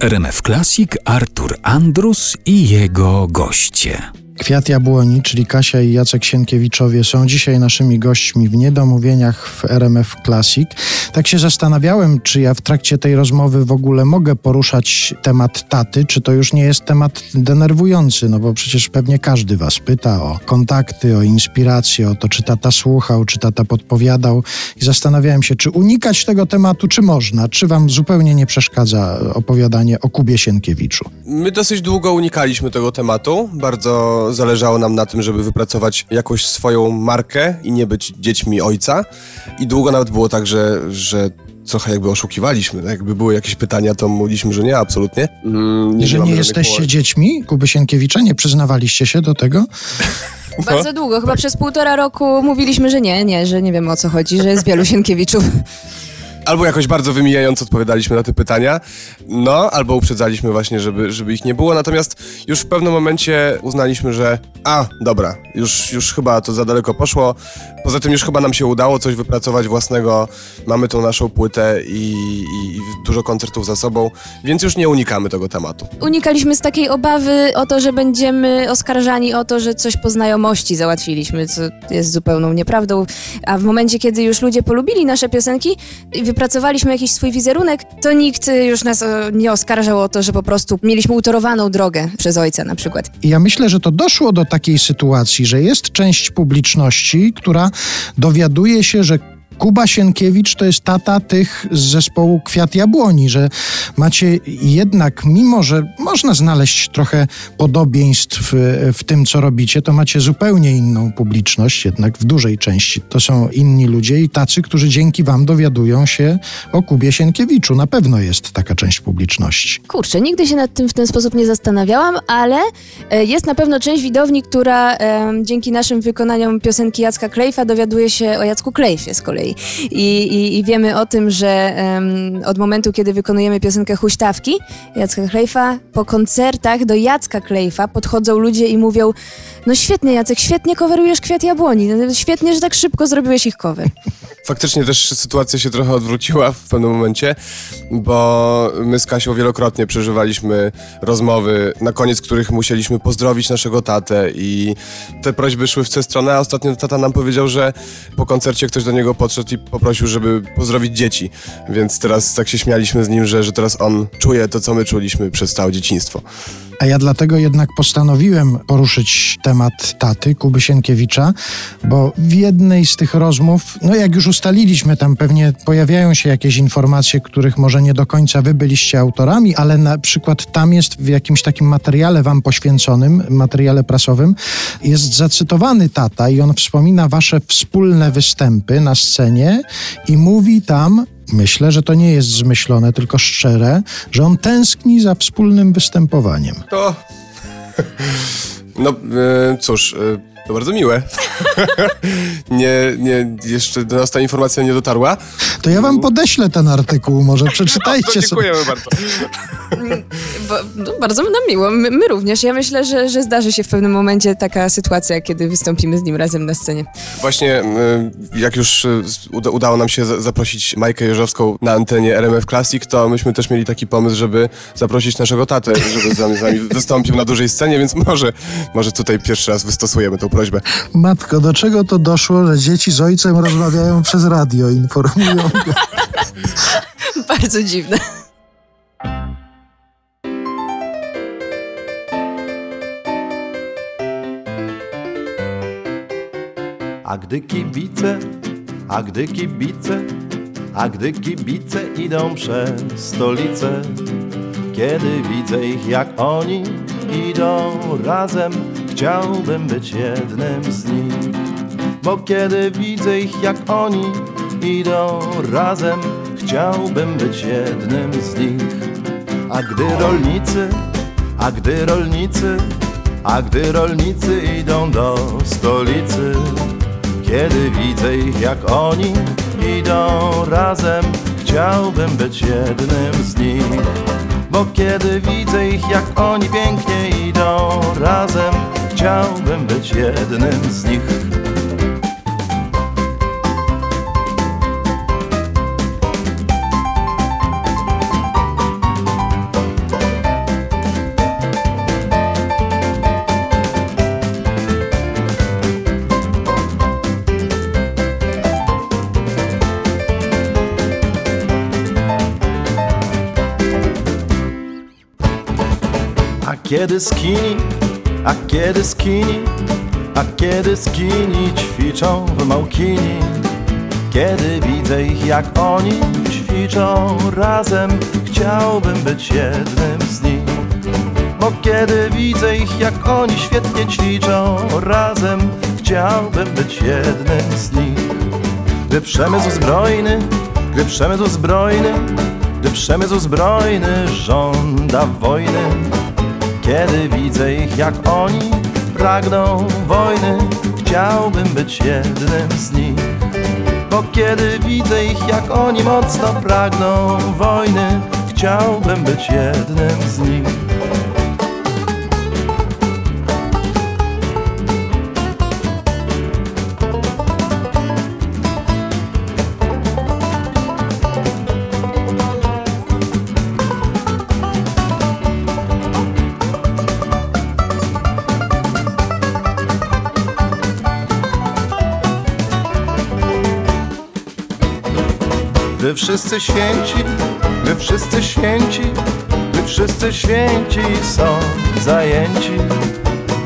RMF Classic Artur Andrus i jego goście. Kwiat Jabłoni, czyli Kasia i Jacek Sienkiewiczowie są dzisiaj naszymi gośćmi w Niedomówieniach w RMF Classic. Tak się zastanawiałem, czy ja w trakcie tej rozmowy w ogóle mogę poruszać temat taty, czy to już nie jest temat denerwujący, no bo przecież pewnie każdy was pyta o kontakty, o inspirację, o to, czy tata słuchał, czy tata podpowiadał i zastanawiałem się, czy unikać tego tematu, czy można, czy wam zupełnie nie przeszkadza opowiadanie o Kubie Sienkiewiczu. My dosyć długo unikaliśmy tego tematu, bardzo zależało nam na tym, żeby wypracować jakąś swoją markę i nie być dziećmi ojca. I długo nawet było tak, że, że trochę jakby oszukiwaliśmy. Tak? Jakby były jakieś pytania, to mówiliśmy, że nie, absolutnie. Mm, nie że nie jesteście dziećmi Kuby Sienkiewicza? Nie przyznawaliście się do tego? Bardzo długo, chyba przez półtora roku mówiliśmy, że nie, nie, że nie wiemy o co chodzi, że jest wielu Sienkiewiczów albo jakoś bardzo wymijająco odpowiadaliśmy na te pytania, no, albo uprzedzaliśmy właśnie, żeby, żeby ich nie było. Natomiast już w pewnym momencie uznaliśmy, że a, dobra, już, już chyba to za daleko poszło. Poza tym już chyba nam się udało coś wypracować własnego. Mamy tą naszą płytę i, i, i dużo koncertów za sobą, więc już nie unikamy tego tematu. Unikaliśmy z takiej obawy o to, że będziemy oskarżani o to, że coś po znajomości załatwiliśmy, co jest zupełną nieprawdą. A w momencie, kiedy już ludzie polubili nasze piosenki wypracowaliśmy jakiś swój wizerunek, to nikt już nas e, nie oskarżał o to, że po prostu mieliśmy utorowaną drogę przez ojca na przykład. Ja myślę, że to doszło do takiej sytuacji, że jest część publiczności, która dowiaduje się, że Kuba Sienkiewicz to jest tata tych z zespołu Kwiat Jabłoni, że macie jednak, mimo że można znaleźć trochę podobieństw w, tym, co robicie, to macie zupełnie inną publiczność, jednak w dużej części to są inni ludzie i tacy, którzy dzięki wam dowiadują się o Kubie Sienkiewiczu. Na pewno jest taka część publiczności. Kurczę, nigdy się nad tym w ten sposób nie zastanawiałam, ale e, jest na pewno część widowni, która dzięki naszym wykonaniom piosenki Jacka Klejfa dowiaduje się o Jacku Klejfie z kolei. I, i, i wiemy o tym, że um, od momentu, kiedy wykonujemy piosenkę Huśtawki Jacka Klejfa, po koncertach do Jacka Klejfa podchodzą ludzie i mówią no świetnie Jacek, świetnie coverujesz Kwiat Jabłoni, świetnie, że tak szybko zrobiłeś ich cover. Faktycznie też sytuacja się trochę odwróciła w pewnym momencie, bo my z Kasią wielokrotnie przeżywaliśmy rozmowy, na koniec których musieliśmy pozdrowić naszego tatę i te prośby szły w tę stronę, a ostatnio tata nam powiedział, że po koncercie ktoś do niego podszedł i poprosił, żeby pozdrowić dzieci, więc teraz tak się śmialiśmy z nim, że, że teraz on czuje to, co my czuliśmy przez całe dzieciństwo. A ja dlatego jednak postanowiłem poruszyć temat taty Kuby Sienkiewicza, bo w jednej z tych rozmów, no jak już ustaliliśmy, tam pewnie pojawiają się jakieś informacje, których może nie do końca wy byliście autorami, ale na przykład tam jest w jakimś takim materiale wam poświęconym, materiale prasowym, jest zacytowany tata i on wspomina wasze wspólne występy na scenie i mówi tam, Myślę, że to nie jest zmyślone, tylko szczere, że on tęskni za wspólnym występowaniem. To. No e, cóż. E to bardzo miłe. nie, nie, jeszcze do nas ta informacja nie dotarła. To ja wam podeślę ten artykuł, może przeczytajcie no, dziękujemy sobie. bardzo. Bo, no, bardzo nam miło. My, my, również. Ja myślę, że, że zdarzy się w pewnym momencie taka sytuacja, kiedy wystąpimy z nim razem na scenie. Właśnie y, jak już y, udało nam się zaprosić Majkę Jeżowską na antenie RMF Classic, to myśmy też mieli taki pomysł, żeby zaprosić naszego tatę, żeby z nami wystąpił na dużej scenie, więc może, może tutaj pierwszy raz wystosujemy tą prośbę. Matko, do czego to doszło, że dzieci z ojcem rozmawiają przez radio, informują? Bardzo dziwne. A gdy kibice, a gdy kibice, a gdy kibice idą przez stolicę, kiedy widzę ich jak oni idą razem, Chciałbym być jednym z nich, bo kiedy widzę ich jak oni idą razem, chciałbym być jednym z nich. A gdy rolnicy, a gdy rolnicy, a gdy rolnicy idą do stolicy, kiedy widzę ich jak oni idą razem, chciałbym być jednym z nich. Bo kiedy widzę ich jak oni pięknie idą razem, Chciałbym być jednym z nich kiedy skini, a kiedy skini, a kiedy skini ćwiczą w małkini. Kiedy widzę ich jak oni ćwiczą razem, chciałbym być jednym z nich. Bo kiedy widzę ich jak oni świetnie ćwiczą razem, chciałbym być jednym z nich. Gdy przemysł zbrojny, gdy przemysł zbrojny, gdy przemysł zbrojny żąda wojny, kiedy widzę ich jak oni pragną wojny, chciałbym być jednym z nich. Bo kiedy widzę ich jak oni mocno pragną wojny, chciałbym być jednym z nich. Gdy wszyscy święci, gdy wszyscy święci, gdy wszyscy święci są zajęci.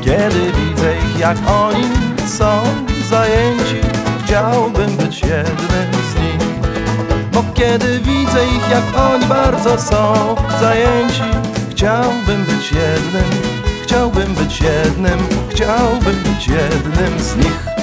Kiedy widzę ich jak oni są zajęci, chciałbym być jednym z nich. Bo kiedy widzę ich jak oni bardzo są zajęci, chciałbym być jednym, chciałbym być jednym, chciałbym być jednym z nich.